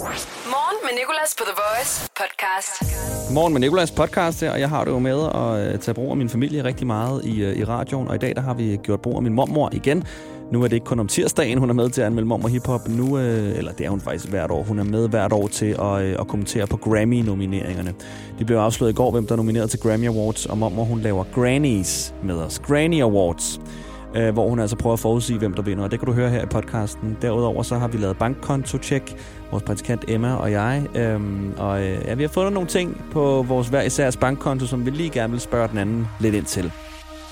Morgen med Nicolas på The Voice podcast. Morgen med Nicolas podcast her, og jeg har det jo med at øh, tage brug af min familie rigtig meget i, øh, i radioen, og i dag der har vi gjort brug af min mormor igen. Nu er det ikke kun om tirsdagen, hun er med til at anmelde mormor hiphop. Nu, øh, eller det er hun faktisk hvert år. Hun er med hvert år til at, øh, at kommentere på Grammy-nomineringerne. De blev afsløret i går, hvem der er nomineret til Grammy Awards, og mormor hun laver Grannies med os. Granny Awards øh, hvor hun altså prøver at forudsige, hvem der vinder. Og det kan du høre her i podcasten. Derudover så har vi lavet bankkonto-check, vores praktikant Emma og jeg. Øhm, og øh, ja, vi har fundet nogle ting på vores hver især bankkonto, som vi lige gerne vil spørge den anden lidt ind til.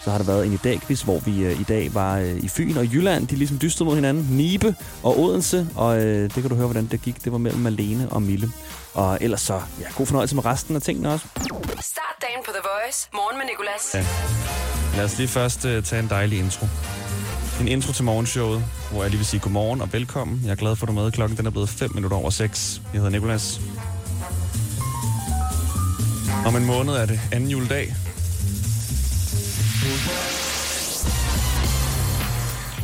Så har der været en i dag quiz, hvor vi øh, i dag var øh, i Fyn og Jylland. De ligesom dystede mod hinanden. Nibe og Odense. Og øh, det kan du høre, hvordan det gik. Det var mellem Malene og Mille. Og ellers så, ja, god fornøjelse med resten af tingene også. Start dagen på The Voice. Morgen med Nicolas. Ja. Lad os lige først uh, tage en dejlig intro. En intro til morgenshowet, hvor jeg lige vil sige godmorgen og velkommen. Jeg er glad for, at du er med. Klokken den er blevet 5 minutter over 6. Jeg hedder Nikolas. Om en måned er det anden juledag.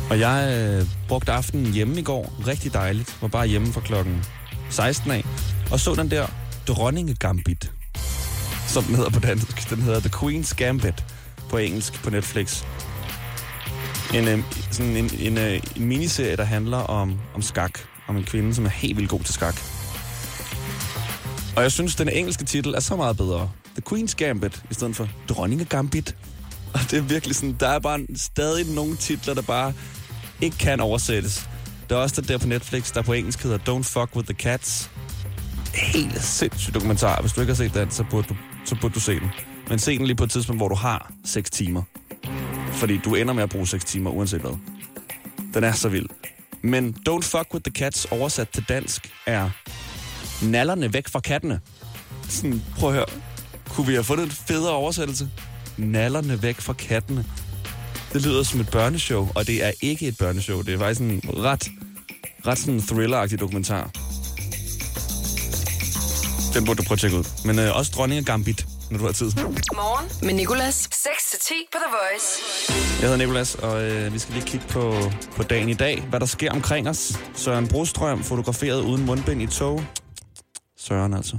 Og jeg øh, brugte aftenen hjemme i går. Rigtig dejligt. Var bare hjemme fra klokken 16 af. Og så den der Dronninge Gambit, som den hedder på dansk. Den hedder The Queen's Gambit på engelsk på Netflix. En, øh, sådan en, en, øh, en miniserie, der handler om, om skak. Om en kvinde, som er helt vildt god til skak. Og jeg synes, den engelske titel er så meget bedre. The Queen's Gambit, i stedet for Dronninge Gambit. Og det er virkelig sådan, der er bare stadig nogle titler, der bare ikke kan oversættes. Der er også den der på Netflix, der på engelsk hedder Don't Fuck With The Cats. Helt sindssyg dokumentar. Hvis du ikke har set den, så burde du, så burde du se den. Men se den lige på et tidspunkt, hvor du har 6 timer. Fordi du ender med at bruge 6 timer, uanset hvad. Den er så vild. Men Don't Fuck With The Cats, oversat til dansk, er Nallerne væk fra kattene. Sådan, prøv at høre. Kunne vi have fundet en federe oversættelse? Nallerne væk fra kattene. Det lyder som et børneshow, og det er ikke et børneshow. Det er faktisk en ret, ret sådan thriller dokumentar. Den burde du prøve at tjekke ud. Men øh, også Dronning af Gambit, når du har tid. Morgen med Nicolas. 6-10 på The Voice. Jeg hedder Nikolas, og øh, vi skal lige kigge på, på dagen i dag. Hvad der sker omkring os. Søren Brostrøm fotograferet uden mundbind i tog. Søren altså.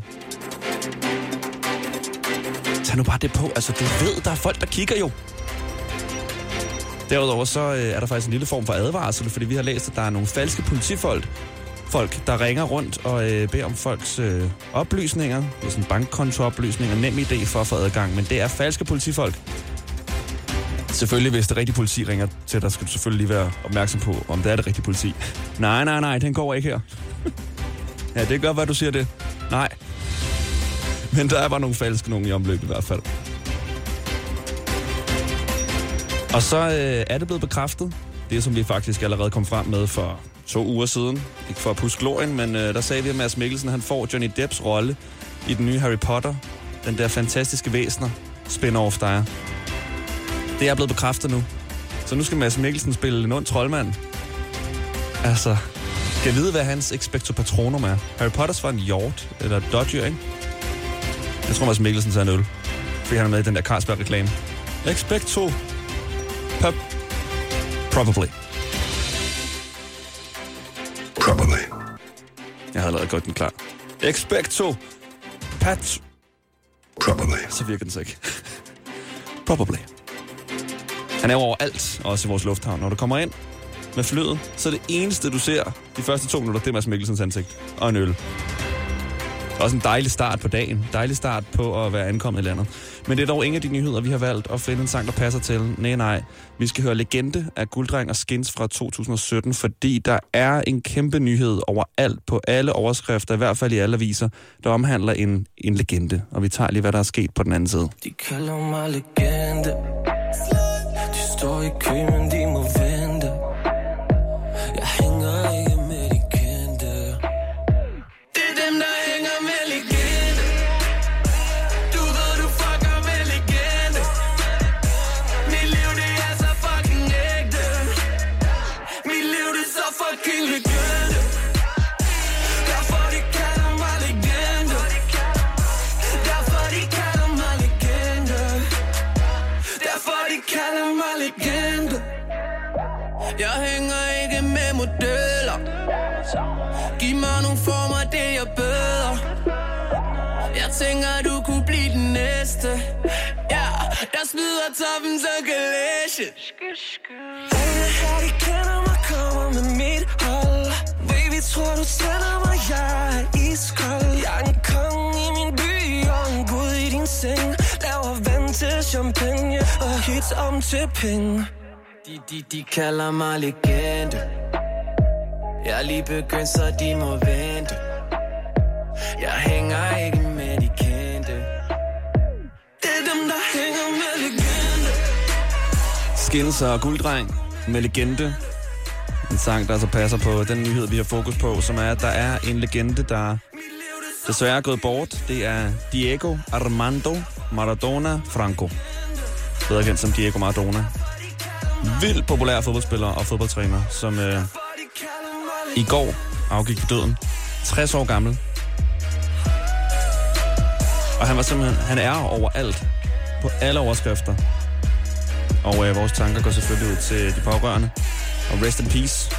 Tag nu bare det på. Altså, du ved, der er folk, der kigger jo. Derudover så øh, er der faktisk en lille form for advarsel, fordi vi har læst, at der er nogle falske politifolk, folk, der ringer rundt og øh, beder om folks øh, oplysninger. Det er sådan bankkontooplysninger, nem idé for at få adgang, men det er falske politifolk. Selvfølgelig, hvis det rigtige politi ringer til dig, skal du selvfølgelig lige være opmærksom på, om det er det rigtige politi. Nej, nej, nej, den går ikke her. ja, det gør, hvad du siger det. Nej. Men der er bare nogle falske nogen i omløb i hvert fald. Og så øh, er det blevet bekræftet, det som vi faktisk allerede kom frem med for to uger siden. Ikke for at puske glorien, men øh, der sagde vi, at Mads Mikkelsen han får Johnny Depps rolle i den nye Harry Potter. Den der fantastiske væsner spin-off, der er. Det er blevet bekræftet nu. Så nu skal Mads Mikkelsen spille en ond troldmand. Altså, skal vide, hvad hans expecto patronum er. Harry Potters var en hjort, eller dodger, ikke? Jeg tror, Mads Mikkelsen tager en øl. Fordi han er med i den der Carlsberg-reklame. Expecto Pop. Probably. Probably. Jeg havde allerede godt den klar. Expecto Pat. Probably. Så virker den så ikke. Probably. Han er jo overalt, også i vores lufthavn. Når du kommer ind med flyet, så er det eneste, du ser de første to minutter, det er Mads Mikkelsens ansigt. Og en øl. Også en dejlig start på dagen. Dejlig start på at være ankommet i landet. Men det er dog ingen af de nyheder, vi har valgt at finde en sang, der passer til. Nej, nej. Vi skal høre Legende af Gulddreng og Skins fra 2017, fordi der er en kæmpe nyhed overalt på alle overskrifter, i hvert fald i alle aviser, der omhandler en, en legende. Og vi tager lige, hvad der er sket på den anden side. De kalder mig legende De står i kø, men de må vente de, kalder mig legende Jeg er lige begyndt, så de må vente Jeg hænger ikke med de kendte Det er dem, der hænger med legende Skins og gulddreng med legende. En sang, der altså passer på den nyhed, vi har fokus på, som er, at der er en legende, der desværre er gået bort. Det er Diego Armando Maradona Franco. Bedre kendt som Diego Maradona. Vildt populær fodboldspiller og fodboldtræner, som øh, i går afgik på døden. 60 år gammel. Og han var simpelthen, han er overalt. På alle overskrifter. Og øh, vores tanker går selvfølgelig ud til de pårørende. Og rest in peace.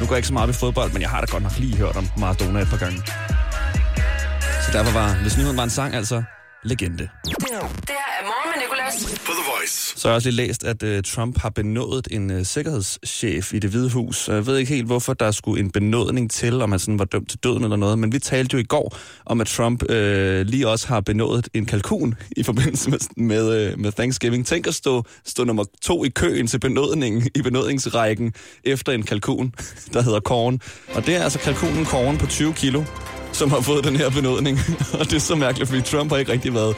Nu går jeg ikke så meget ved fodbold, men jeg har da godt nok lige hørt om Maradona et par gange. Så derfor var, hvis nyheden var en sang, altså legende. Det her er morgen med Nicolas. For The Voice. Så har jeg også lige læst, at uh, Trump har benådet en uh, sikkerhedschef i det hvide hus. Jeg ved ikke helt, hvorfor der skulle en benådning til, om han sådan var dømt til døden eller noget. Men vi talte jo i går om, at Trump uh, lige også har benådet en kalkun i forbindelse med, med, uh, med Thanksgiving. Tænk at stå, stå nummer to i køen til benådningen i benådningsrækken efter en kalkun, der hedder Korn. Og det er altså kalkunen Korn på 20 kilo som har fået den her benådning. og det er så mærkeligt, fordi Trump har ikke rigtig været,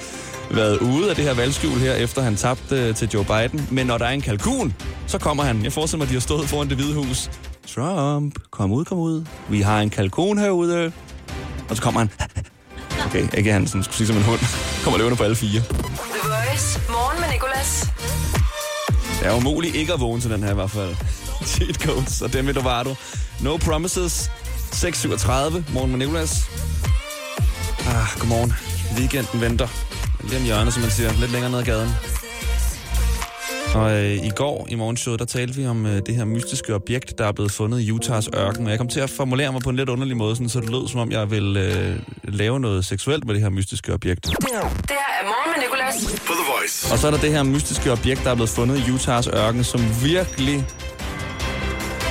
været ude af det her valgskjul her, efter han tabte til Joe Biden. Men når der er en kalkun, så kommer han. Jeg forestiller mig, at de har stået foran det hvide hus. Trump, kom ud, kom ud. Vi har en kalkun herude. Og så kommer han. Okay, ikke han sådan, skulle sige som en hund. Kommer løvende på alle fire. The Voice. Morgen med Nicolas. Det er umuligt ikke at vågne til den her i hvert fald. Cheat codes, og dem ved du var du. No promises. 6.37. Morgen med Nicolas. Ah, godmorgen. Weekenden venter. Lige om hjørnet, som man siger. Lidt længere ned ad gaden. Og øh, i går i morgenshowet, der talte vi om øh, det her mystiske objekt, der er blevet fundet i Utahs ørken. Og jeg kom til at formulere mig på en lidt underlig måde, sådan, så det lød som om, jeg vil øh, lave noget seksuelt med det her mystiske objekt. Det her er morgen med Nicolas. For The Voice. Og så er der det her mystiske objekt, der er blevet fundet i Utahs ørken, som virkelig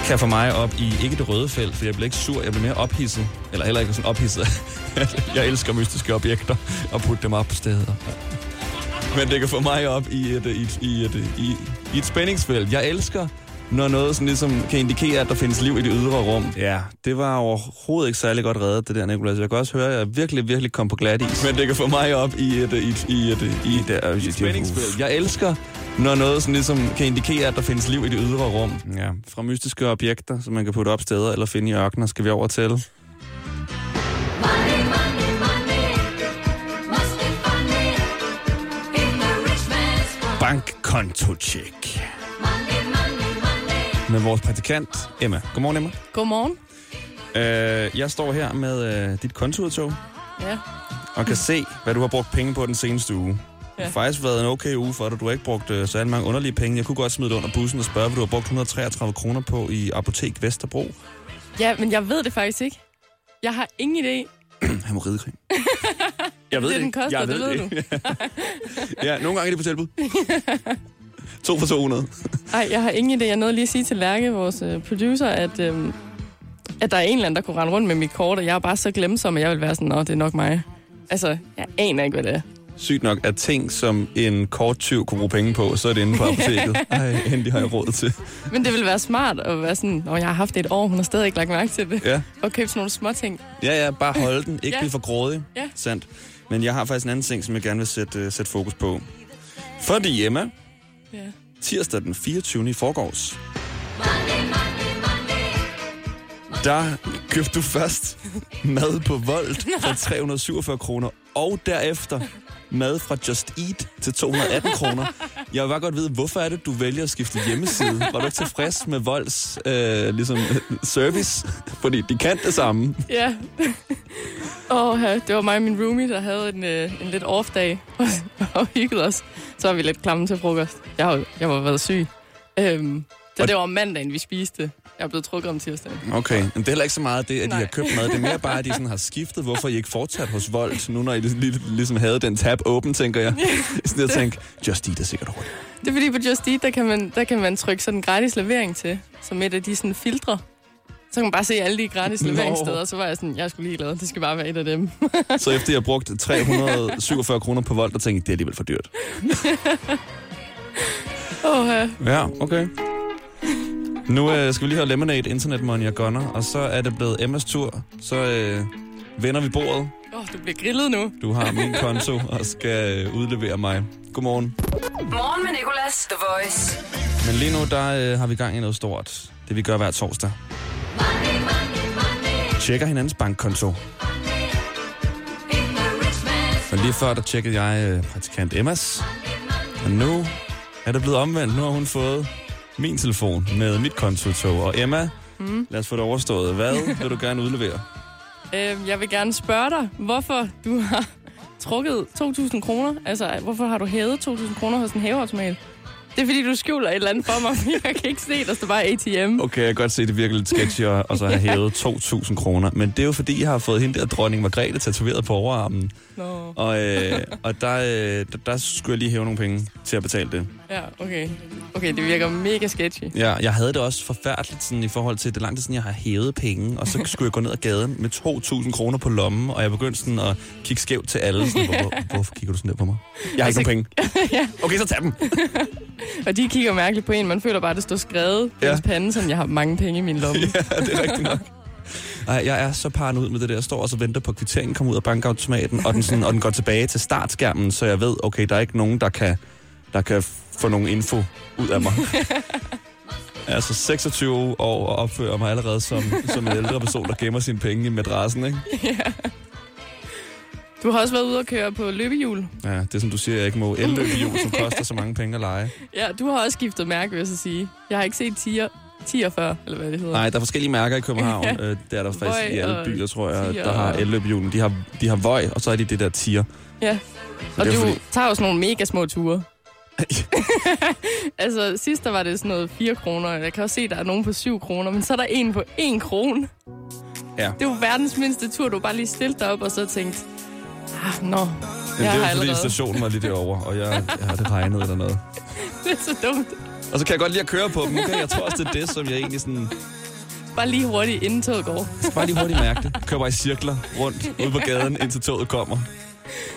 kan få mig op i ikke det røde felt, for jeg bliver ikke sur, jeg bliver mere ophidset. Eller heller ikke sådan ophidset. jeg elsker mystiske objekter og putte dem op på steder. Men det kan få mig op i et, i et, i et, i, i et spændingsfelt. Jeg elsker, når noget sådan ligesom kan indikere, at der findes liv i det ydre rum. Ja, det var overhovedet ikke særlig godt reddet, det der, Nicolas. Jeg kan også høre, at jeg virkelig, virkelig kom på glat is. Men det kan få mig op i et, i et, i et, i et, i et, i et spændingsfelt. Jeg elsker, når noget sådan ligesom kan indikere, at der findes liv i det ydre rum. Ja, fra mystiske objekter, som man kan putte op steder eller finde i ørkener, skal vi over til. Money, money, money. Bankkonto-check. Med vores praktikant, Emma. Godmorgen, Emma. Godmorgen. Øh, jeg står her med øh, dit kontoudtog Ja. og kan se, hvad du har brugt penge på den seneste uge. Det har faktisk været en okay uge for dig. Du har ikke brugt øh, så mange underlige penge. Jeg kunne godt smide det under bussen og spørge, hvad du har brugt 133 kroner på i Apotek Vesterbro. ja, men jeg ved det faktisk ikke. Jeg har ingen idé. Hemorridecreme. Jeg ved Det, den ikke. koster, jeg det ved ikke. ja, nogle gange er det på tilbud. to for 200. Nej, jeg har ingen idé. Jeg nåede lige at sige til Lærke, vores øh, producer, at, øhm, at der er en eller anden, der kunne rende rundt med mit kort, og jeg er bare så glemsom, at jeg vil være sådan, nå, det er nok mig. Altså, jeg aner ikke, hvad det er. Sygt nok, at ting, som en korttyv kunne bruge penge på, så er det inde på apoteket. Ej, endelig har jeg råd til. Men det ville være smart at være sådan, når jeg har haft det et år, hun har stadig ikke lagt mærke til det. Ja. Og købe sådan nogle små ting. Ja, ja, bare holde den. Ikke Ja. blive for grådig. Ja. Sandt. Men jeg har faktisk en anden ting, som jeg gerne vil sætte, uh, sætte fokus på. Fordi Emma, Ja. tirsdag den 24. i forgårs, der købte du først mad på Volt for 347 kroner, og derefter mad fra Just Eat til 218 kroner. Jeg vil bare godt vide, hvorfor er det, du vælger at skifte hjemmeside? Var du ikke tilfreds med Volts øh, ligesom, service? Fordi de kan det samme. Ja. Og ja, det var mig og min roomie, der havde en, øh, en lidt off-dag og hyggede os. Så var vi lidt klamme til frokost. Jeg har, jeg var været syg. Øhm, så Og- det var om mandagen, vi spiste. Jeg er blevet trukket om tirsdagen. Okay, men det er heller ikke så meget det, at de Nej. har købt mad. Det er mere bare, at de sådan har skiftet, hvorfor I ikke fortsat hos Volt, nu når I lig- lig- ligesom havde den tab åben, tænker jeg. I stedet at tænke, Just Eat er sikkert hurtigt. Det er fordi på Just Eat, der kan man, der kan man trykke sådan en gratis levering til, som et af de sådan filtre. Så kan man bare se alle de gratis Nå. leveringssteder, så var jeg sådan, jeg skulle lige glad, det skal bare være et af dem. Så efter jeg har brugt 347 kroner på Volt, der tænkte jeg, det er alligevel for dyrt. Åh, ja. Ja, okay. Nu øh, skal vi lige have Lemonade, Internet Money og Gunner, og så er det blevet Emmas tur. Så øh, vender vi bordet. Åh, du bliver grillet nu. Du har min konto og skal øh, udlevere mig. Godmorgen. Morgen med Nicolas, The Voice. Men lige nu, der øh, har vi gang i noget stort. Det vi gør hver torsdag. Money, money, money, Tjekker hinandens bankkonto. Og lige før, der tjekkede jeg øh, praktikant Emmas. Og nu er det blevet omvendt. Nu har hun fået min telefon med mit kontotog. Og Emma, mm. lad os få det overstået. Hvad vil du gerne udlevere? Øh, jeg vil gerne spørge dig, hvorfor du har trukket 2.000 kroner. Altså, hvorfor har du hævet 2.000 kroner hos en haveautomat? Det er fordi, du skjuler et eller andet for mig, jeg kan ikke se, der står bare ATM. Okay, jeg kan godt se, det virker lidt sketchy at og så have hævet 2.000 kroner. Men det er jo fordi, jeg har fået hende der dronning Margrethe tatoveret på overarmen. Nå, Og, øh, og der, øh, der, der skulle jeg lige hæve nogle penge til at betale det. Ja, okay. Okay, det virker mega sketchy. Ja, jeg havde det også forfærdeligt sådan, i forhold til, det lang tid siden, jeg har hævet penge, og så skulle jeg gå ned ad gaden med 2.000 kroner på lommen, og jeg begyndte sådan at kigge skævt til alle. Sådan, hvor, hvor, hvorfor kigger du sådan der på mig? Jeg har ikke nogen penge. Okay, så tag dem. Og de kigger mærkeligt på en. Man føler bare, at det står skrevet på Ja. ja. pande, som jeg har mange penge i min lomme. Ja, det er rigtigt nok. Ej, jeg er så paranoid med det der. Jeg står og så venter på kvitteringen kommer ud af bankautomaten, og den, sådan, og den går tilbage til startskærmen, så jeg ved, okay, der er ikke nogen, der kan, der kan få nogen info ud af mig. Jeg er altså 26 år og opfører mig allerede som, som en ældre person, der gemmer sine penge i madrassen, ikke? Du har også været ude og køre på løbehjul. Ja, det er som du siger, jeg ikke må elløbehjul, som koster så mange penge at lege. Ja, du har også skiftet mærke, vil jeg så sige. Jeg har ikke set tier, tier før, eller hvad det hedder. Nej, der er forskellige mærker i København. Ja. Øh, det er der faktisk Vøj i alle byer, tror jeg, Tier der har elløbehjulen. De har, de har vøj, og så er de det der tier. Ja. Og du fordi- tager sådan nogle mega små ture. altså, sidst der var det sådan noget 4 kroner. Jeg kan også se, der er nogen på 7 kroner, men så er der en på 1 krone. Ja. Det jo verdens mindste tur. Du bare lige stillet dig op og så tænkt, ah, nå, Men jeg det er jo fordi allerede. stationen var lige derovre, og jeg, jeg har det regnet eller noget. det er så dumt. Og så kan jeg godt lide at køre på dem. Okay, jeg tror også, det er det, som jeg egentlig sådan... Bare lige hurtigt, inden toget går. Jeg skal bare lige hurtigt mærke det. Kører bare i cirkler rundt ude på gaden, indtil toget kommer.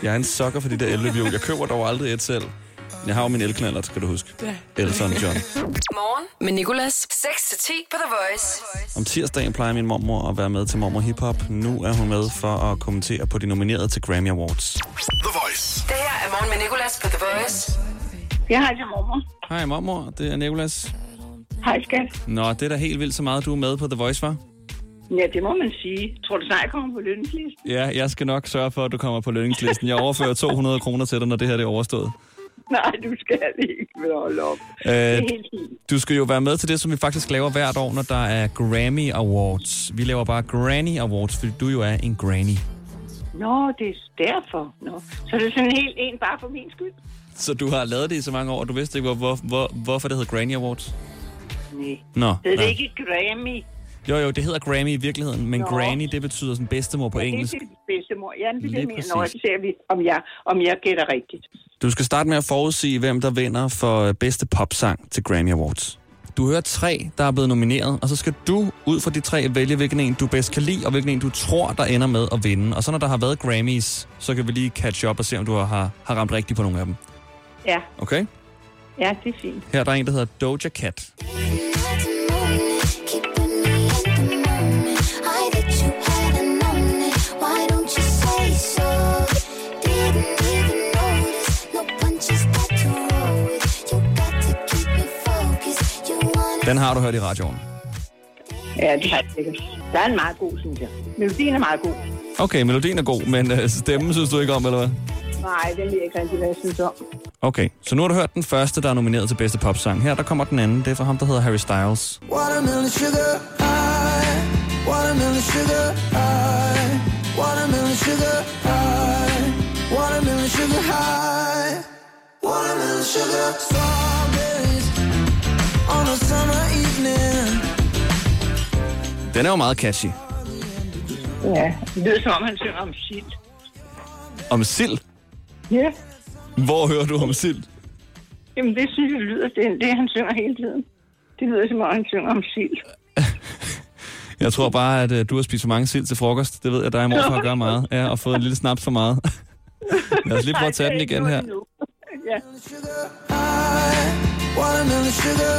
Jeg er en sokker for de der elløbehjul. Jeg køber dog aldrig et selv. Jeg har jo min elknaller, skal du huske. Ja. Elton John. Morgen med Nicolas. 6-10 på The Voice. Om tirsdagen plejer min mormor at være med til Mormor Hip Hop. Nu er hun med for at kommentere på de nominerede til Grammy Awards. The Voice. Det her er Morgen med Nicolas på The Voice. Jeg har det mormor. Hej mormor, det er Nicolas. Hej skat. Nå, det er da helt vildt så meget, du er med på The Voice, var? Ja, det må man sige. Tror du snart, jeg kommer på lønningslisten? Ja, jeg skal nok sørge for, at du kommer på lønningslisten. Jeg overfører 200 kroner til dig, når det her det er overstået. Nej, du skal ikke holde op. Øh, er du skal jo være med til det, som vi faktisk laver hvert år, når der er Grammy Awards. Vi laver bare Granny Awards, fordi du jo er en granny. Nå, det er derfor. Nå. Så er det sådan helt en bare for min skyld? Så du har lavet det i så mange år, og du vidste ikke, hvor, hvor, hvor, hvorfor det hedder Granny Awards? Nej. Nå, Det er ikke Grammy. Jo, jo, det hedder Grammy i virkeligheden, men Nå. Granny, det betyder sådan bedstemor på Ja, det er engelsk. det bedstemor. Ja, det er det, Lige jeg mener. Nå, præcis. så ser vi, om jeg, om jeg gætter rigtigt. Du skal starte med at forudsige, hvem der vinder for bedste popsang til Grammy Awards. Du hører tre, der er blevet nomineret, og så skal du ud fra de tre vælge, hvilken en du bedst kan lide, og hvilken en du tror, der ender med at vinde. Og så når der har været Grammys, så kan vi lige catch up og se, om du har, har ramt rigtigt på nogle af dem. Ja, Okay? ja, det er fint. Her er der en, der hedder Doja Cat. Den har du hørt i radioen. Ja, det har jeg sikkert. Der er en meget god, synes jeg. Melodien er meget god. Okay, melodien er god, men øh, stemmen synes du ikke om, eller hvad? Nej, den ved jeg ikke rigtig, hvad jeg synes om. Okay, så nu har du hørt den første, der er nomineret til bedste popsang. Her der kommer den anden. Det er fra ham, der hedder Harry Styles. Watermelon sugar high, watermelon sugar high, watermelon sugar high, watermelon sugar high, watermelon sugar strawberries Den er jo meget catchy. Ja, det lyder som om, han synger om sild. Om sild. Ja, Hvor hører du om sild? jamen det synes jeg lyder, det er det, han synger hele tiden. Det lyder som om, han synger om sild. Jeg tror bare, at uh, du har spist for mange sild til frokost. Det ved jeg, dig og morfar gør meget. Ja, og fået en lille snaps for meget. Lad os lige prøve at tage den igen her. Ja. Watermelon sugar.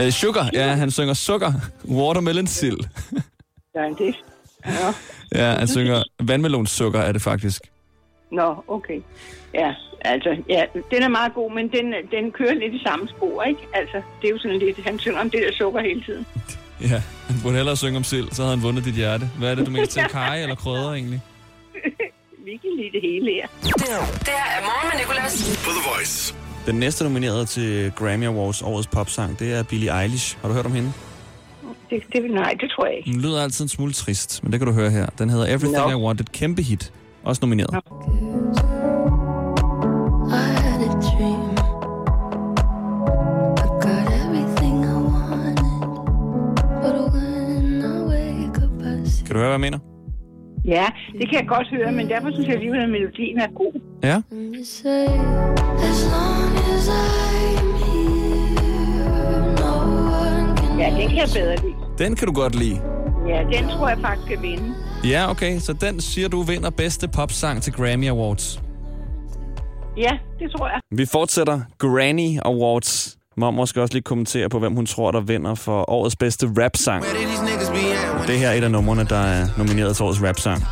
Uh, sugar, ja, han synger sukker. Watermelon sild. Ja, det. Ja. Ja, han synger vandmelonsukker, er det faktisk. Nå, okay. Ja, altså, ja, den er meget god, men den, den kører lidt i samme spor, ikke? Altså, det er jo sådan lidt, han synger om det der sukker hele tiden. Ja, han burde hellere synge om sild, så havde han vundet dit hjerte. Hvad er det, du mest til? Kaj eller krydder egentlig? Vi kan lide det hele her. Det her er morgen med Nicolas. For The Voice. Den næste nomineret til Grammy Awards årets popsang, det er Billie Eilish. Har du hørt om hende? Det, det, nej, det tror jeg ikke. Den lyder altid en smule trist, men det kan du høre her. Den hedder Everything Nå. I Wanted. Kæmpe hit. Også nomineret. Nå. I had a dream. I got everything I wanted. But when I wake up, I see Kan du høre, hvad jeg mener? Ja, det kan jeg godt høre, men derfor synes jeg alligevel, at melodien er god. Ja. Ja, den kan jeg bedre lide. Den kan du godt lide. Ja, den tror jeg faktisk skal vinde. Ja, okay. Så den siger du vinder bedste popsang til Grammy Awards. Ja, det tror jeg. Vi fortsætter Granny Awards. Mormor skal også lige kommentere på, hvem hun tror, der vinder for årets bedste rap-sang. Det her er et af numrene, der er nomineret til årets rap-sang.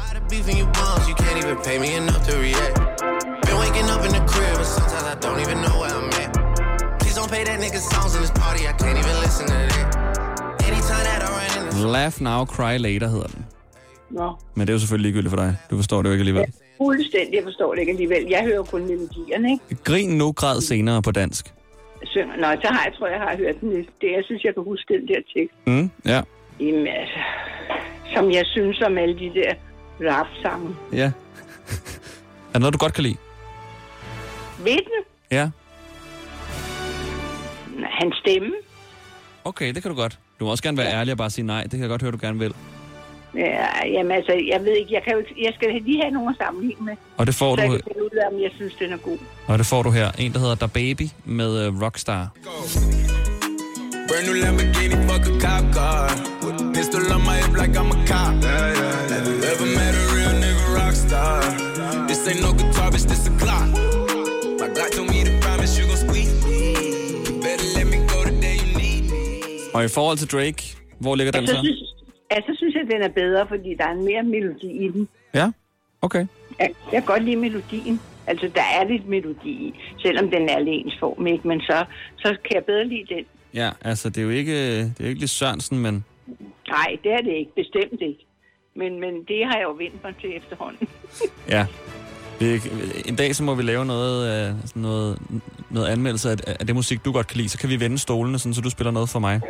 Laugh Now, Cry Later hedder den. Nå, Men det er jo selvfølgelig ligegyldigt for dig. Du forstår det jo ikke alligevel. fuldstændig. Jeg forstår det ikke alligevel. Jeg hører kun melodierne, ikke? Grin nu, græd senere på dansk. Synger. Nå, så har jeg, tror jeg, har hørt den. Det, jeg synes, jeg kan huske den der tekst. Mm, ja. Jamen, altså, som jeg synes om alle de der rap-sange. Ja. er det noget, du godt kan lide? Ved du? Ja. Hans stemme. Okay, det kan du godt. Du må også gerne være ærlig og bare sige nej. Det kan jeg godt høre, du gerne vil. Ja, jamen altså, jeg ved ikke, jeg, kan jo, jeg skal lige have nogen at sammenligne med, Og det får så jeg du, kan finde ud af, om jeg synes, den er god. og det får du her. En, der hedder Da Baby med uh, Rockstar. Brand new Lamborghini, fuck a cop car. With a pistol on my hip like I'm a cop. Have you ever met a real nigga rock star? This ain't no guitar, bitch, this a clock. My God told me to promise you gon' squeeze me. You better let me go the day you need me. Og i forhold til Drake, hvor ligger den Så den er bedre, fordi der er mere melodi i den. Ja, okay. Jeg, jeg kan godt lide melodien. Altså, der er lidt melodi i, selvom den er alene form, ikke? Men så, så kan jeg bedre lide den. Ja, altså det er jo ikke, det er jo ikke lige Sørensen, men Nej, det er det ikke. Bestemt ikke. Men, men det har jeg jo vendt mig til efterhånden. ja. Vi, en dag så må vi lave noget, øh, noget, noget anmeldelse af, af det musik, du godt kan lide. Så kan vi vende stolene, sådan, så du spiller noget for mig.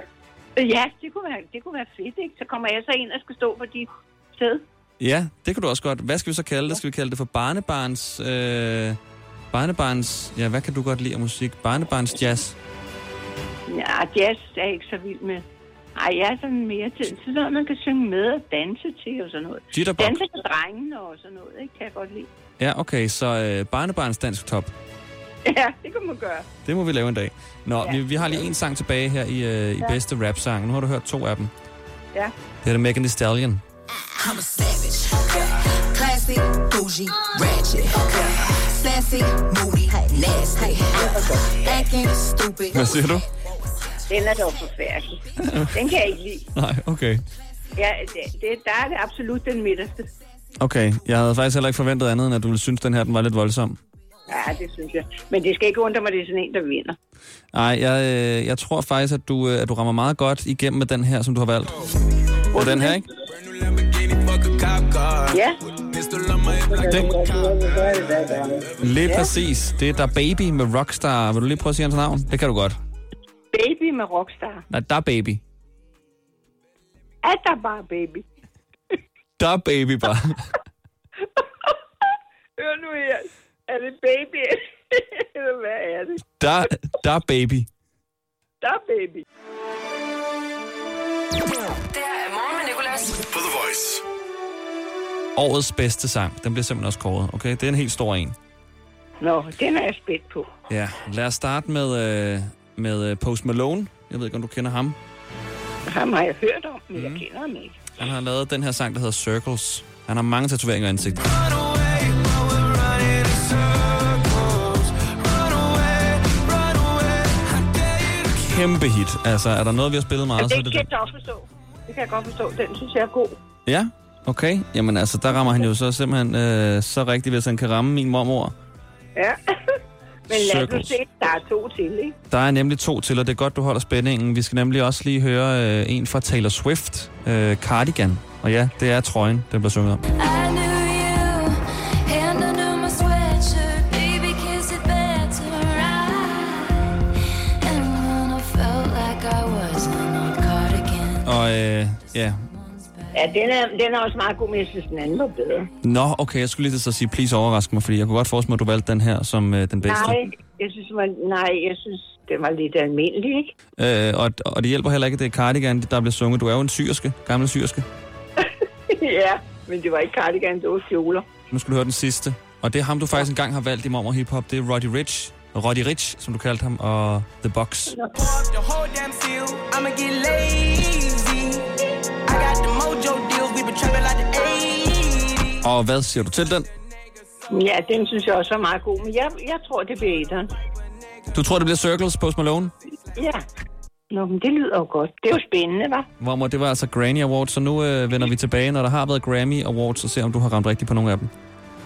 Ja, det kunne, være, det kunne være fedt, ikke? Så kommer jeg så ind og skal stå på dit sted. Ja, det kan du også godt. Hvad skal vi så kalde det? Skal vi kalde det for barnebarns... Øh, barnebarns... Ja, hvad kan du godt lide af musik? Barnebarns jazz. Ja, jazz er jeg ikke så vild med. Ej, jeg er sådan mere til sådan noget, man kan synge med og danse til og sådan noget. Jitterbug. Danse til drengene og sådan noget, ikke? Kan jeg godt lide. Ja, okay, så øh, barnebarns dansk top. Ja, det kan man gøre. Det må vi lave en dag. Nå, ja. Vi, vi har lige en sang tilbage her i, øh, i Ja. bedste rap-sang. Nu har du hørt to af dem. Ja. Det er det Megan Thee Stallion. I'm a savage. Classy, bougie, ratchet. Sassy, moody, nasty. Acting stupid. Hvad siger du? Den er dog forfærdelig. Den kan jeg ikke lide. Nej, okay. Ja, det, det, der er det absolut den midterste. Okay, jeg havde faktisk heller ikke forventet andet, end at du ville synes, den her den var lidt voldsom. Ja, det synes jeg. Men det skal ikke undre mig, det er sådan en, der vinder. Nej, jeg, øh, jeg tror faktisk, at du, øh, at du rammer meget godt igennem med den her, som du har valgt. Og den her, ikke? Ja. Cop. Lige præcis. Det er der Baby med Rockstar. Vil du lige prøve at sige hans navn? Det kan du godt. Baby med Rockstar. Nej, der Baby. Er der bare baby? Der Baby bare. Hør nu her. Er det baby? Eller hvad er det? Der, der baby. Der baby. Det er Morgen Nicolas. På The Voice. Årets bedste sang. Den bliver simpelthen også kåret, okay? Det er en helt stor en. Nå, den er jeg spændt på. Ja, lad os starte med, øh, med øh, Post Malone. Jeg ved ikke, om du kender ham. Ham har jeg hørt om, men mm. jeg mhm. kender ham ikke. Han har lavet den her sang, der hedder Circles. Han har mange tatoveringer i ansigtet. Kæmpe hit. Altså, er der noget, vi har spillet meget, Ja, så er det det kan jeg godt forstå. Det kan jeg godt forstå. Den synes jeg er god. Ja, okay. Jamen altså, der rammer han jo så simpelthen øh, så rigtigt, hvis han kan ramme min mormor. Ja. men lad Circles. se, der er to til, ikke? Der er nemlig to til, og det er godt, du holder spændingen. Vi skal nemlig også lige høre øh, en fra Taylor Swift, øh, Cardigan. Og ja, det er trøjen, den bliver sunget om. I ja, Ja, den er, den er også meget god, men jeg synes, den anden var bedre. Nå, okay, jeg skulle lige til så sige, please overrask mig, fordi jeg kunne godt forestille mig, at du valgte den her som øh, den bedste. Nej, jeg synes, man, nej, jeg synes, den var lidt almindelig, ikke? Øh, og, og det hjælper heller ikke, at det er Cardigan, der bliver sunget. Du er jo en syrske, gammel syrske. ja, men det var ikke cardigan, det var kjoler. Nu skal du høre den sidste. Og det er ham, du faktisk engang har valgt i Mormor Hip Hop. Det er Roddy Rich. Roddy Rich, som du kaldte ham, og The Box. The Og hvad siger du til den? Ja, den synes jeg også er meget god, men jeg, jeg tror, det bliver etteren. Du tror, det bliver Circles på Malone? Ja. Nå, men det lyder jo godt. Det er jo spændende, hva'? Mormor, det var altså Grammy Awards, så nu øh, vender vi tilbage, når der har været Grammy Awards, og ser, om du har ramt rigtigt på nogle af dem.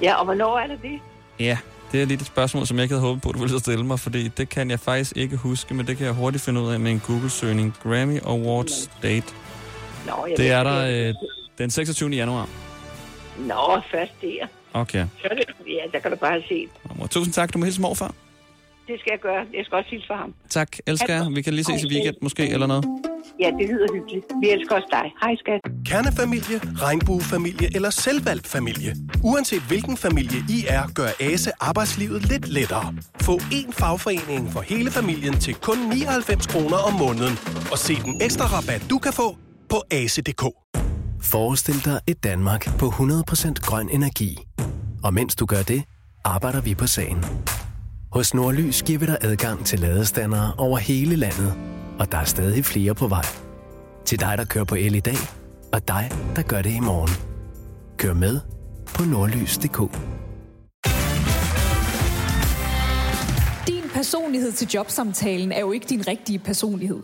Ja, og hvornår er det det? Ja, det er lidt et spørgsmål, som jeg ikke havde håbet på, at du ville stille mig, fordi det kan jeg faktisk ikke huske, men det kan jeg hurtigt finde ud af med en Google-søgning. Grammy Awards date. Nå, jeg Det er der øh, den 26. januar. Nå, først der. Okay. Så er det, ja, der kan du bare have set. Mormor, tusind tak. Du må hilse morfar. Det skal jeg gøre. Jeg skal også hilse for ham. Tak, elsker jer. Vi kan lige ses i weekend måske, eller noget. Ja, det lyder hyggeligt. Vi elsker også dig. Hej, skat. Kernefamilie, regnbuefamilie eller selvvalgt familie. Uanset hvilken familie I er, gør ASE arbejdslivet lidt lettere. Få én fagforening for hele familien til kun 99 kroner om måneden. Og se den ekstra rabat, du kan få på ase.dk. Forestil dig et Danmark på 100% grøn energi. Og mens du gør det, arbejder vi på sagen. Hos Nordlys giver vi dig adgang til ladestandere over hele landet, og der er stadig flere på vej. Til dig, der kører på el i dag, og dig, der gør det i morgen. Kør med på nordlys.dk. Din personlighed til jobsamtalen er jo ikke din rigtige personlighed.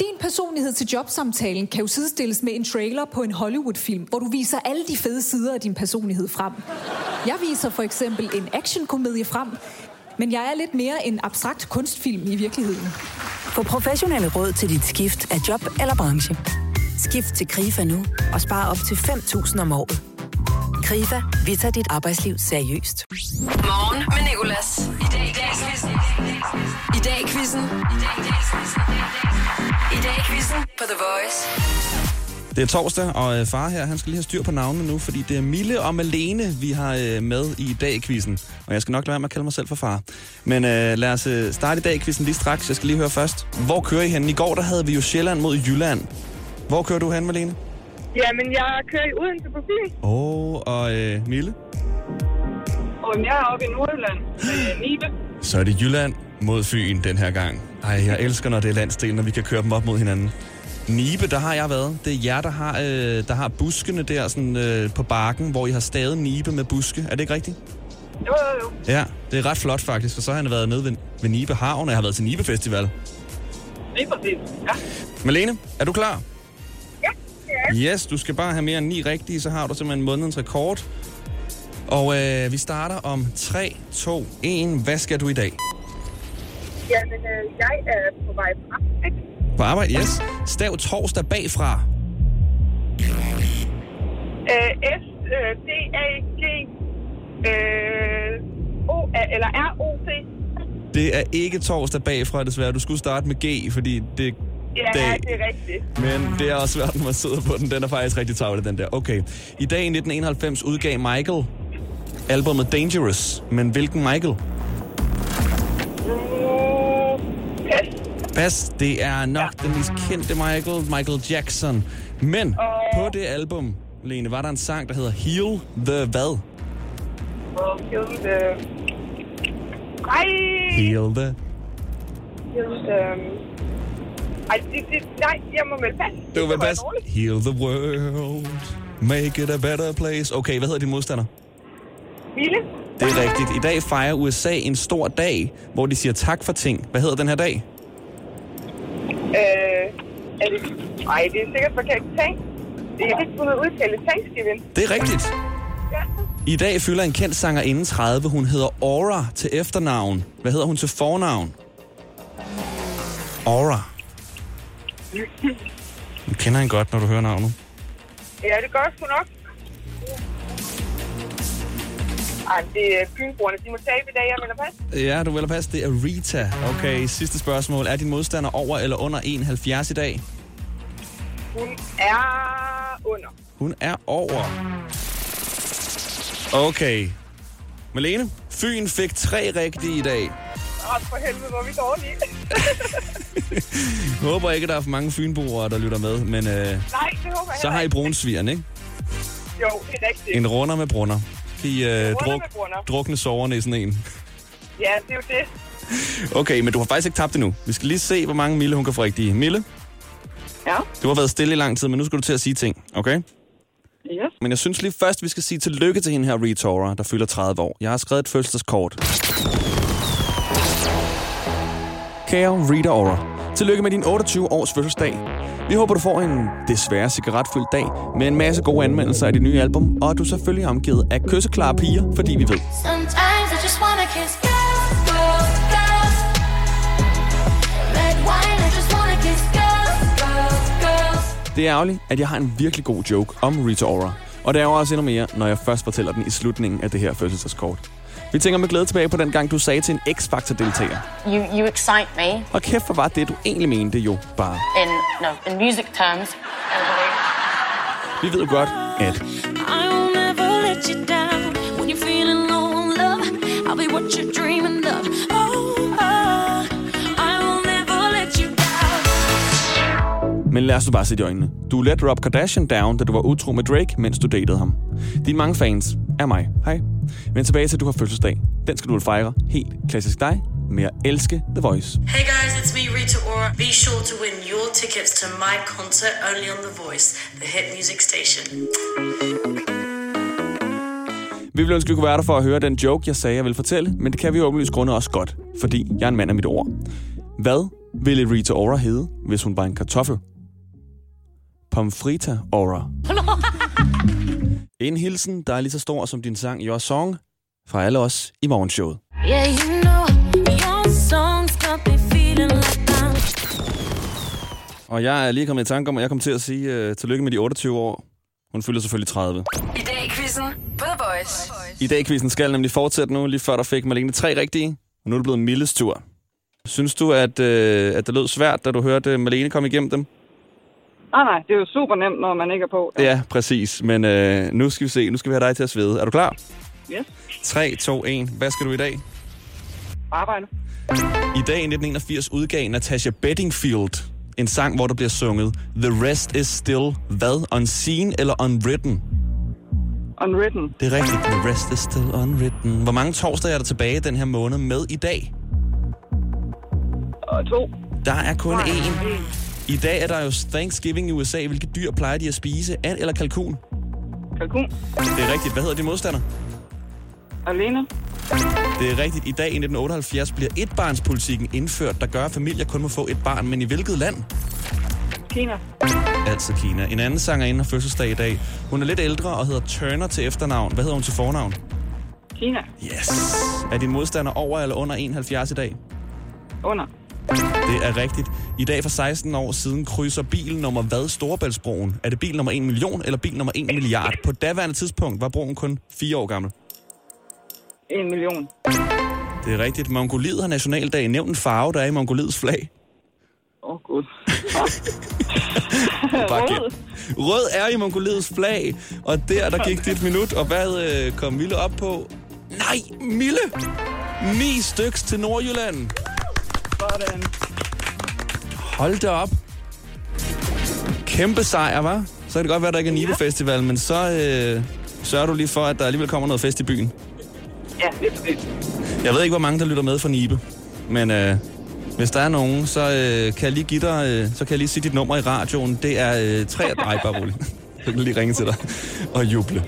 Din personlighed til jobsamtalen kan jo sidestilles med en trailer på en Hollywood-film, hvor du viser alle de fede sider af din personlighed frem. Jeg viser for eksempel en actionkomedie frem, men jeg er lidt mere en abstrakt kunstfilm i virkeligheden. Få professionelle råd til dit skift af job eller branche. Skift til KRIFA nu og spare op til 5.000 om året. KRIFA, vi tager dit arbejdsliv seriøst. Morgen med Nicolas. I dag i dag quizzen. I dag i quizzen. I dag i quizzen på The Voice. Det er torsdag, og øh, far her, han skal lige have styr på navnene nu, fordi det er Mille og Malene, vi har øh, med i dag quizzen. Og jeg skal nok lade være med at kalde mig selv for far. Men øh, lad os øh, starte i dag quizzen lige straks. Jeg skal lige høre først. Hvor kører I hen? I går der havde vi jo Sjælland mod Jylland. Hvor kører du hen, Malene? Jamen, jeg kører i Odense på Fyn, Åh, oh, og øh, Mille? og jeg er oppe i Nordjylland Nibe. Så er det Jylland mod Fyn den her gang. Ej, jeg elsker, når det er landsdelen, når vi kan køre dem op mod hinanden. Nibe, der har jeg været. Det er jer, der har, øh, der har buskene der sådan, øh, på bakken, hvor I har stadig Nibe med buske. Er det ikke rigtigt? Jo, jo, jo. Ja, det er ret flot faktisk, for så har han været nede ved, ved Nibe Havn, og jeg har været til Nibe Festival. Lige præcis. Ja. Malene, er du klar? Ja, er Yes, du skal bare have mere end ni rigtige, så har du simpelthen månedens rekord. Og øh, vi starter om 3, 2, 1. Hvad skal du i dag? Jamen, øh, jeg er på vej fra. ikke? På arbejde, yes. Stav torsdag bagfra. Øh, S, øh, D, A, G, øh, O, eller R, O, C. Det er ikke torsdag bagfra, desværre. Du skulle starte med G, fordi det Ja, dag. det er rigtigt. Men det er også svært, når man sidder på den. Den er faktisk rigtig tavlet, den der. Okay. I dag i 1991 udgav Michael albumet Dangerous. Men hvilken Michael? Mm, pas. Pas, det er nok den mest kendte Michael, Michael Jackson. Men på det album Lene, var der en sang, der hedder Heal the hvad? Og Hilde... Ej! Heal the... Hilde... Ej, det, det, nej, jeg må vel passe. Det var vel pas. Heal the world. Make it a better place. Okay, hvad hedder din modstander? Mille? Det er rigtigt. I dag fejrer USA en stor dag, hvor de siger tak for ting. Hvad hedder den her dag? Øh, er det... Ej, det er sikkert forkert. Tank. Jeg kan ikke noget udtale. Thanksgiving. Det er rigtigt. Ja. I dag fylder en kendt sanger inden 30. Hun hedder Aura til efternavn. Hvad hedder hun til fornavn? Aura. Du kender hende godt, når du hører navnet. Ja, det gør sgu nok. Ej, det er fynbrugerne. De må tabe i dag, jeg mener pas. Ja, du vil passe. Det er Rita. Okay, sidste spørgsmål. Er din modstander over eller under 71 i dag? Hun er under. Hun er over. Okay. Malene, Fyn fik tre rigtige i dag. Åh, for helvede, hvor er vi dårlige. Jeg håber ikke, der er for mange fynboere, der lytter med, men øh, Nej, det håber jeg så har I brunsvigeren, ikke? Jo, det er rigtigt. En runder med brunner. I øh, Runder druk, drukne soverne i sådan en. Ja, det er jo det. Okay, men du har faktisk ikke tabt endnu. Vi skal lige se, hvor mange Mille hun kan få rigtige. Mille, Ja. du har været stille i lang tid, men nu skal du til at sige ting, okay? Yes. Men jeg synes lige først, vi skal sige tillykke til hende her, Retora, der fylder 30 år. Jeg har skrevet et fødselskort. Kære Rita Ora, tillykke med din 28 års fødselsdag. Vi håber, du får en desværre cigaretfyldt dag med en masse gode anmeldelser af dit nye album, og at du selvfølgelig er omgivet af kysseklare piger, fordi vi ved. Sometimes I just wanna kiss girls, girls, girls. Red wine, I just wanna kiss girls, girls, girls. Det er ærgerligt, at jeg har en virkelig god joke om Rita Ora. Og det er jo også endnu mere, når jeg først fortæller den i slutningen af det her fødselskort. Vi tænker med glæde tilbage på den gang, du sagde til en X-Factor-deltager. You, you excite me Og kæft, hvor var det, du egentlig mente jo bare. in no in music terms. Vi ved jo godt, at I will never let you down when you're feeling low on love. I'll be what you're dreaming lad os bare se i øjnene. Du let Rob Kardashian down, da du var utro med Drake, mens du datede ham. Dine mange fans er mig. Hej. Men tilbage til, at du har fødselsdag. Den skal du fejre. Helt klassisk dig med at elske The Voice. Hey guys, it's me, Rita Ora. Be sure to win your tickets to my concert only on The Voice, the hit music station. Vi ville ønske, at vi kunne være der for at høre den joke, jeg sagde, jeg ville fortælle, men det kan vi jo åbenlyst grunde også godt, fordi jeg er en mand af mit ord. Hvad ville Rita Ora hedde, hvis hun var en kartoffel? Pomfrita Ora. En hilsen, der er lige så stor som din sang Your Song, fra alle os i morgenshowet. Yeah, you know your songs got me feeling like. Og jeg er lige kommet i tanke om, at jeg kom til at sige uh, tillykke med de 28 år. Hun fylder selvfølgelig 30. I dag i quizzen The Voice. I dag quizzen skal nemlig fortsætte nu, lige før der fik Malene tre rigtige. Og nu er det blevet Milles tur. Synes du, at, øh, at det lød svært, da du hørte Malene komme igennem dem? Nej, nej, det er jo super nemt, når man ikke er på. Ja, præcis. Men øh, nu skal vi se. Nu skal vi have dig til at svede. Er du klar? Yes. 3, 2, 1. Hvad skal du i dag? Arbejde. I dag i 1981 udgav Natasha Bedingfield en sang, hvor der bliver sunget The rest is still hvad? Unseen eller unwritten? Unwritten. Det er rigtigt. The rest is still unwritten. Hvor mange torsdage er der tilbage den her måned med i dag? Og to. Der er kun én. I dag er der jo Thanksgiving i USA. Hvilke dyr plejer de at spise? And eller kalkun? Kalkun. Det er rigtigt. Hvad hedder din modstander? Alene. Det er rigtigt. I dag i 1978 bliver etbarnspolitikken indført, der gør, at familier kun må få et barn. Men i hvilket land? Kina. Altså Kina. En anden sangerinde har fødselsdag i dag. Hun er lidt ældre og hedder Turner til efternavn. Hvad hedder hun til fornavn? Kina. Yes. Er din modstander over eller under 71 i dag? Under. Det er rigtigt. I dag for 16 år siden krydser bil nummer hvad Storebæltsbroen? Er det bil nummer 1 million eller bil nummer 1 milliard? På daværende tidspunkt var broen kun 4 år gammel. En million. Det er rigtigt. Mongoliet har nationaldag. Nævn en farve, der er i Mongoliets flag. Åh, oh, gud. Gæt. Rød er i Mongoliets flag, og der, der gik dit minut, og hvad øh, kom Mille op på? Nej, Mille! Ni styks til Nordjylland. Sådan. Hold da op. Kæmpe sejr, var. Så kan det godt være, at der ikke er Nibe Festival, men så øh, sørger du lige for, at der alligevel kommer noget fest i byen. Ja, det er. Jeg ved ikke, hvor mange, der lytter med fra Nibe, men øh, hvis der er nogen, så øh, kan jeg lige give dig, øh, så kan jeg lige sige dit nummer i radioen. Det er øh, 3... Ej, bare roligt. Jeg kan lige ringe til dig og juble.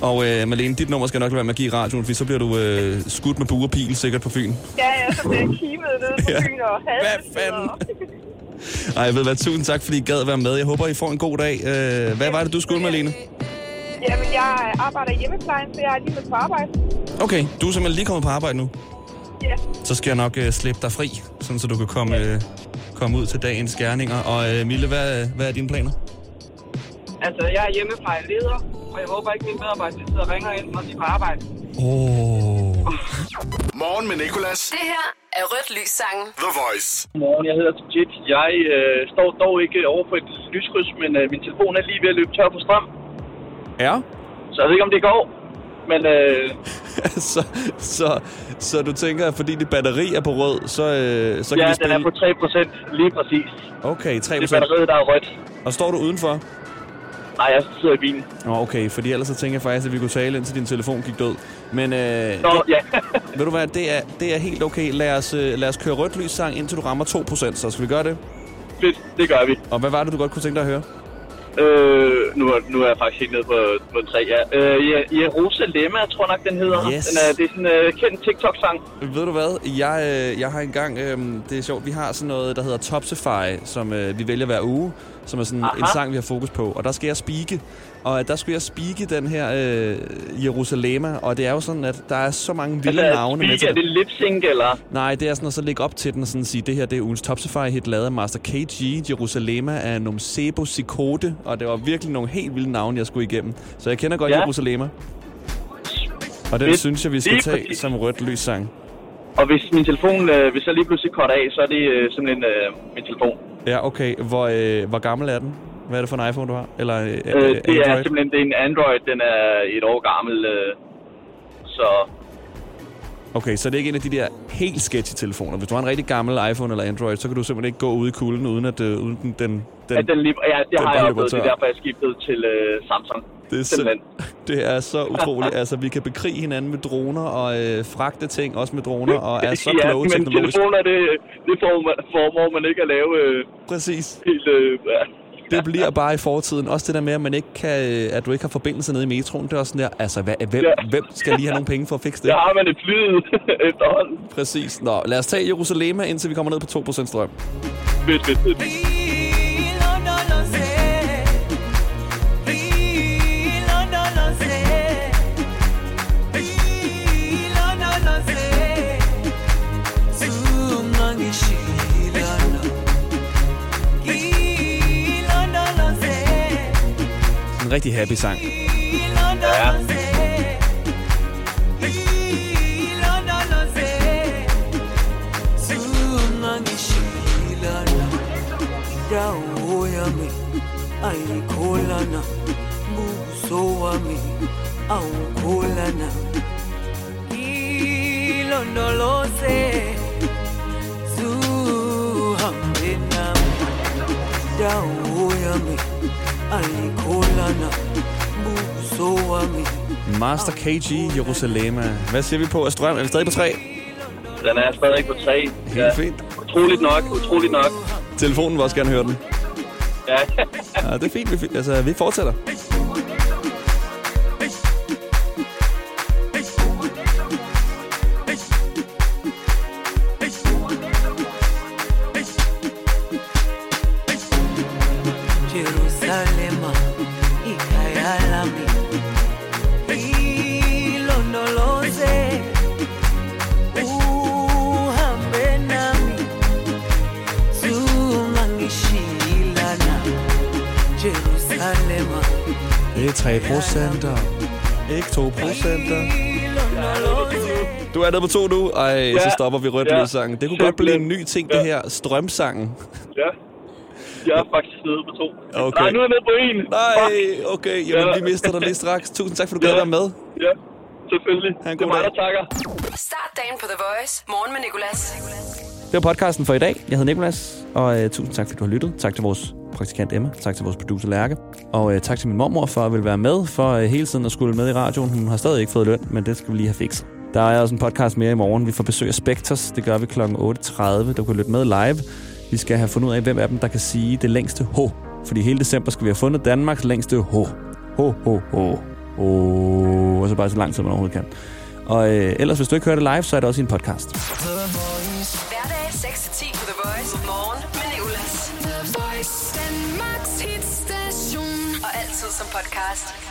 Og øh, Malene, dit nummer skal nok være med at give i radioen, for så bliver du øh, skudt med bue og pil sikkert på Fyn. Ja, ja, så bliver jeg kimet nede på Ja. byen og Hvad fanden? Ej, jeg ved hvad, tusind tak, fordi I gad være med. Jeg håber, I får en god dag. Øh, hvad var det, du skulle, Malene? Jamen, jeg arbejder i hjemmeplejen, så jeg er lige med på arbejde. Okay, du er simpelthen lige kommet på arbejde nu. Ja. Så skal jeg nok øh, slippe dig fri, sådan så du kan komme, øh, komme ud til dagens gerninger. Og øh, Mille, hvad, hvad er dine planer? Altså, jeg er hjemmeplejeleder, og jeg håber ikke, mine medarbejdere sidder og ringer ind, når de er på arbejde. Oh. Morgen med Nicolas. Det her er Rødt Lys Sangen. The Voice. Godmorgen, jeg hedder Tajit. Jeg øh, står dog ikke over for et lyskryds, men øh, min telefon er lige ved at løbe tør for strøm. Ja? Så jeg ved ikke, om det går. Men øh, så, så, så du tænker, at fordi dit batteri er på rød, så, øh, så kan ja, vi den spille... er på 3% lige præcis. Okay, 3 Det er batteriet, der er rødt. Og står du udenfor? Nej, jeg sidder i bilen. Nå, okay, fordi ellers så tænker jeg faktisk, at vi kunne tale, indtil din telefon gik død. Men øh, Nå, ja. ved du hvad, det er, det er helt okay. Lad os, øh, lad os køre rødt lys sang, indtil du rammer 2%, så skal vi gøre det? Fedt, det gør vi. Og hvad var det, du godt kunne tænke dig at høre? Øh, nu, er, nu er jeg faktisk helt nede på, på 3, ja. Øh, ja, Jerusalem, tror jeg nok, den hedder. Yes. Den er, det er sådan en øh, kendt TikTok-sang. Ved du hvad? Jeg, øh, jeg har engang... Øh, det er sjovt, vi har sådan noget, der hedder Topsify, som øh, vi vælger hver uge, som er sådan Aha. en sang, vi har fokus på. Og der skal jeg spike. Og der skulle jeg spike den her øh, Jerusalema, og det er jo sådan, at der er så mange vilde Altså, navne speak, med til er det lip sync, eller? Nej, det er sådan at så lægge op til den og sådan sige, det her det er ugens Topsify hit lavet af Master KG, Jerusalema af Nomsebo Sikote, og det var virkelig nogle helt vilde navne, jeg skulle igennem. Så jeg kender godt Ja. Jerusalema. Og den Fedt. synes jeg, vi skal tage præcis. som rødt lys sang. Og hvis min telefon, øh, hvis jeg lige pludselig korter af, så er det øh, simpelthen øh, min telefon. Ja, okay. Hvor, øh, hvor gammel er den? Hvad er det for en iPhone, du har? Eller øh, Øh, det er Android? simpelthen det er en Android, den er et år gammel. Øh, så Okay, så det er ikke en af de der helt sketchy telefoner. Hvis du har en rigtig gammel iPhone eller Android, så kan du simpelthen ikke gå ud i kulden, uden at øh, uden den, den, den, ja, den lige, ja, det den har jeg oplevet. Det er derfor, jeg skiftede til øh, Samsung. Det er, Simpelthen. sim- det er så utroligt. altså, vi kan bekrige hinanden med droner og øh, fragte ting også med droner, og er så ja, kloge men teknologisk. telefoner, det, det formår, formår man ikke at lave øh, Præcis. helt... Øh, ja. Det bliver bare i fortiden. Også det der med, at, man ikke kan, øh, at du ikke har forbindelse nede i metroen. Det er også sådan der, altså, hvad, hvem, Ja. hvem skal lige have nogle penge for at fikse det? Der har man et flyet efterhånden. Præcis. Nå, lad os tage Jerusalem, indtil vi kommer ned på 2% strøm. Fedt, fedt, fedt. En rigtig happy sang. Ja. Master KG, Jerusalem. Hvad siger vi på? Er strøm? Er vi stadig på 3? Den er stadig på 3. Helt fint. Utroligt nok, utroligt nok. Telefonen vil også gerne høre den. Ja. Ja, det er fint. Vi, altså, vi fortsætter. Det er 3 procenter. Ikke 2 procenter. Du er nede på to nu. Ej, så Ja. stopper vi rødt Ja. lyssangen. Det kunne godt blive en ny ting, det her. Strømsangen. Ja. Jeg er faktisk nede på to. Okay. Nej, nu er jeg nede på en. Nej, okay. Jamen, Ja. vi mister dig lige straks. Tusind tak, for du gad være med. Ja, selvfølgelig. Ha' en det er god mig, der takker. Start dagen på The Voice. Morgen med Nicolas. Det var podcasten for i dag. Jeg hedder Nikolas, og øh, tusind tak, fordi du har lyttet. Tak til vores praktikant Emma. Tak til vores producer Lærke. Og øh, tak til min mormor for at ville være med, for øh, hele tiden at skulle med i radioen. Hun har stadig ikke fået løn, men det skal vi lige have fikset. Der er også en podcast mere i morgen. Vi får besøg af Spectres. Det gør vi kl. 8.30. Du kan lytte med live. Vi skal have fundet ud af, hvem af dem, der kan sige det længste H. Fordi hele december skal vi have fundet Danmarks længste H. H, H, H. Oh, og så bare så lang tid, man overhovedet kan. Og øh, ellers, hvis du ikke hører det live, så er det også i en podcast. Podcast.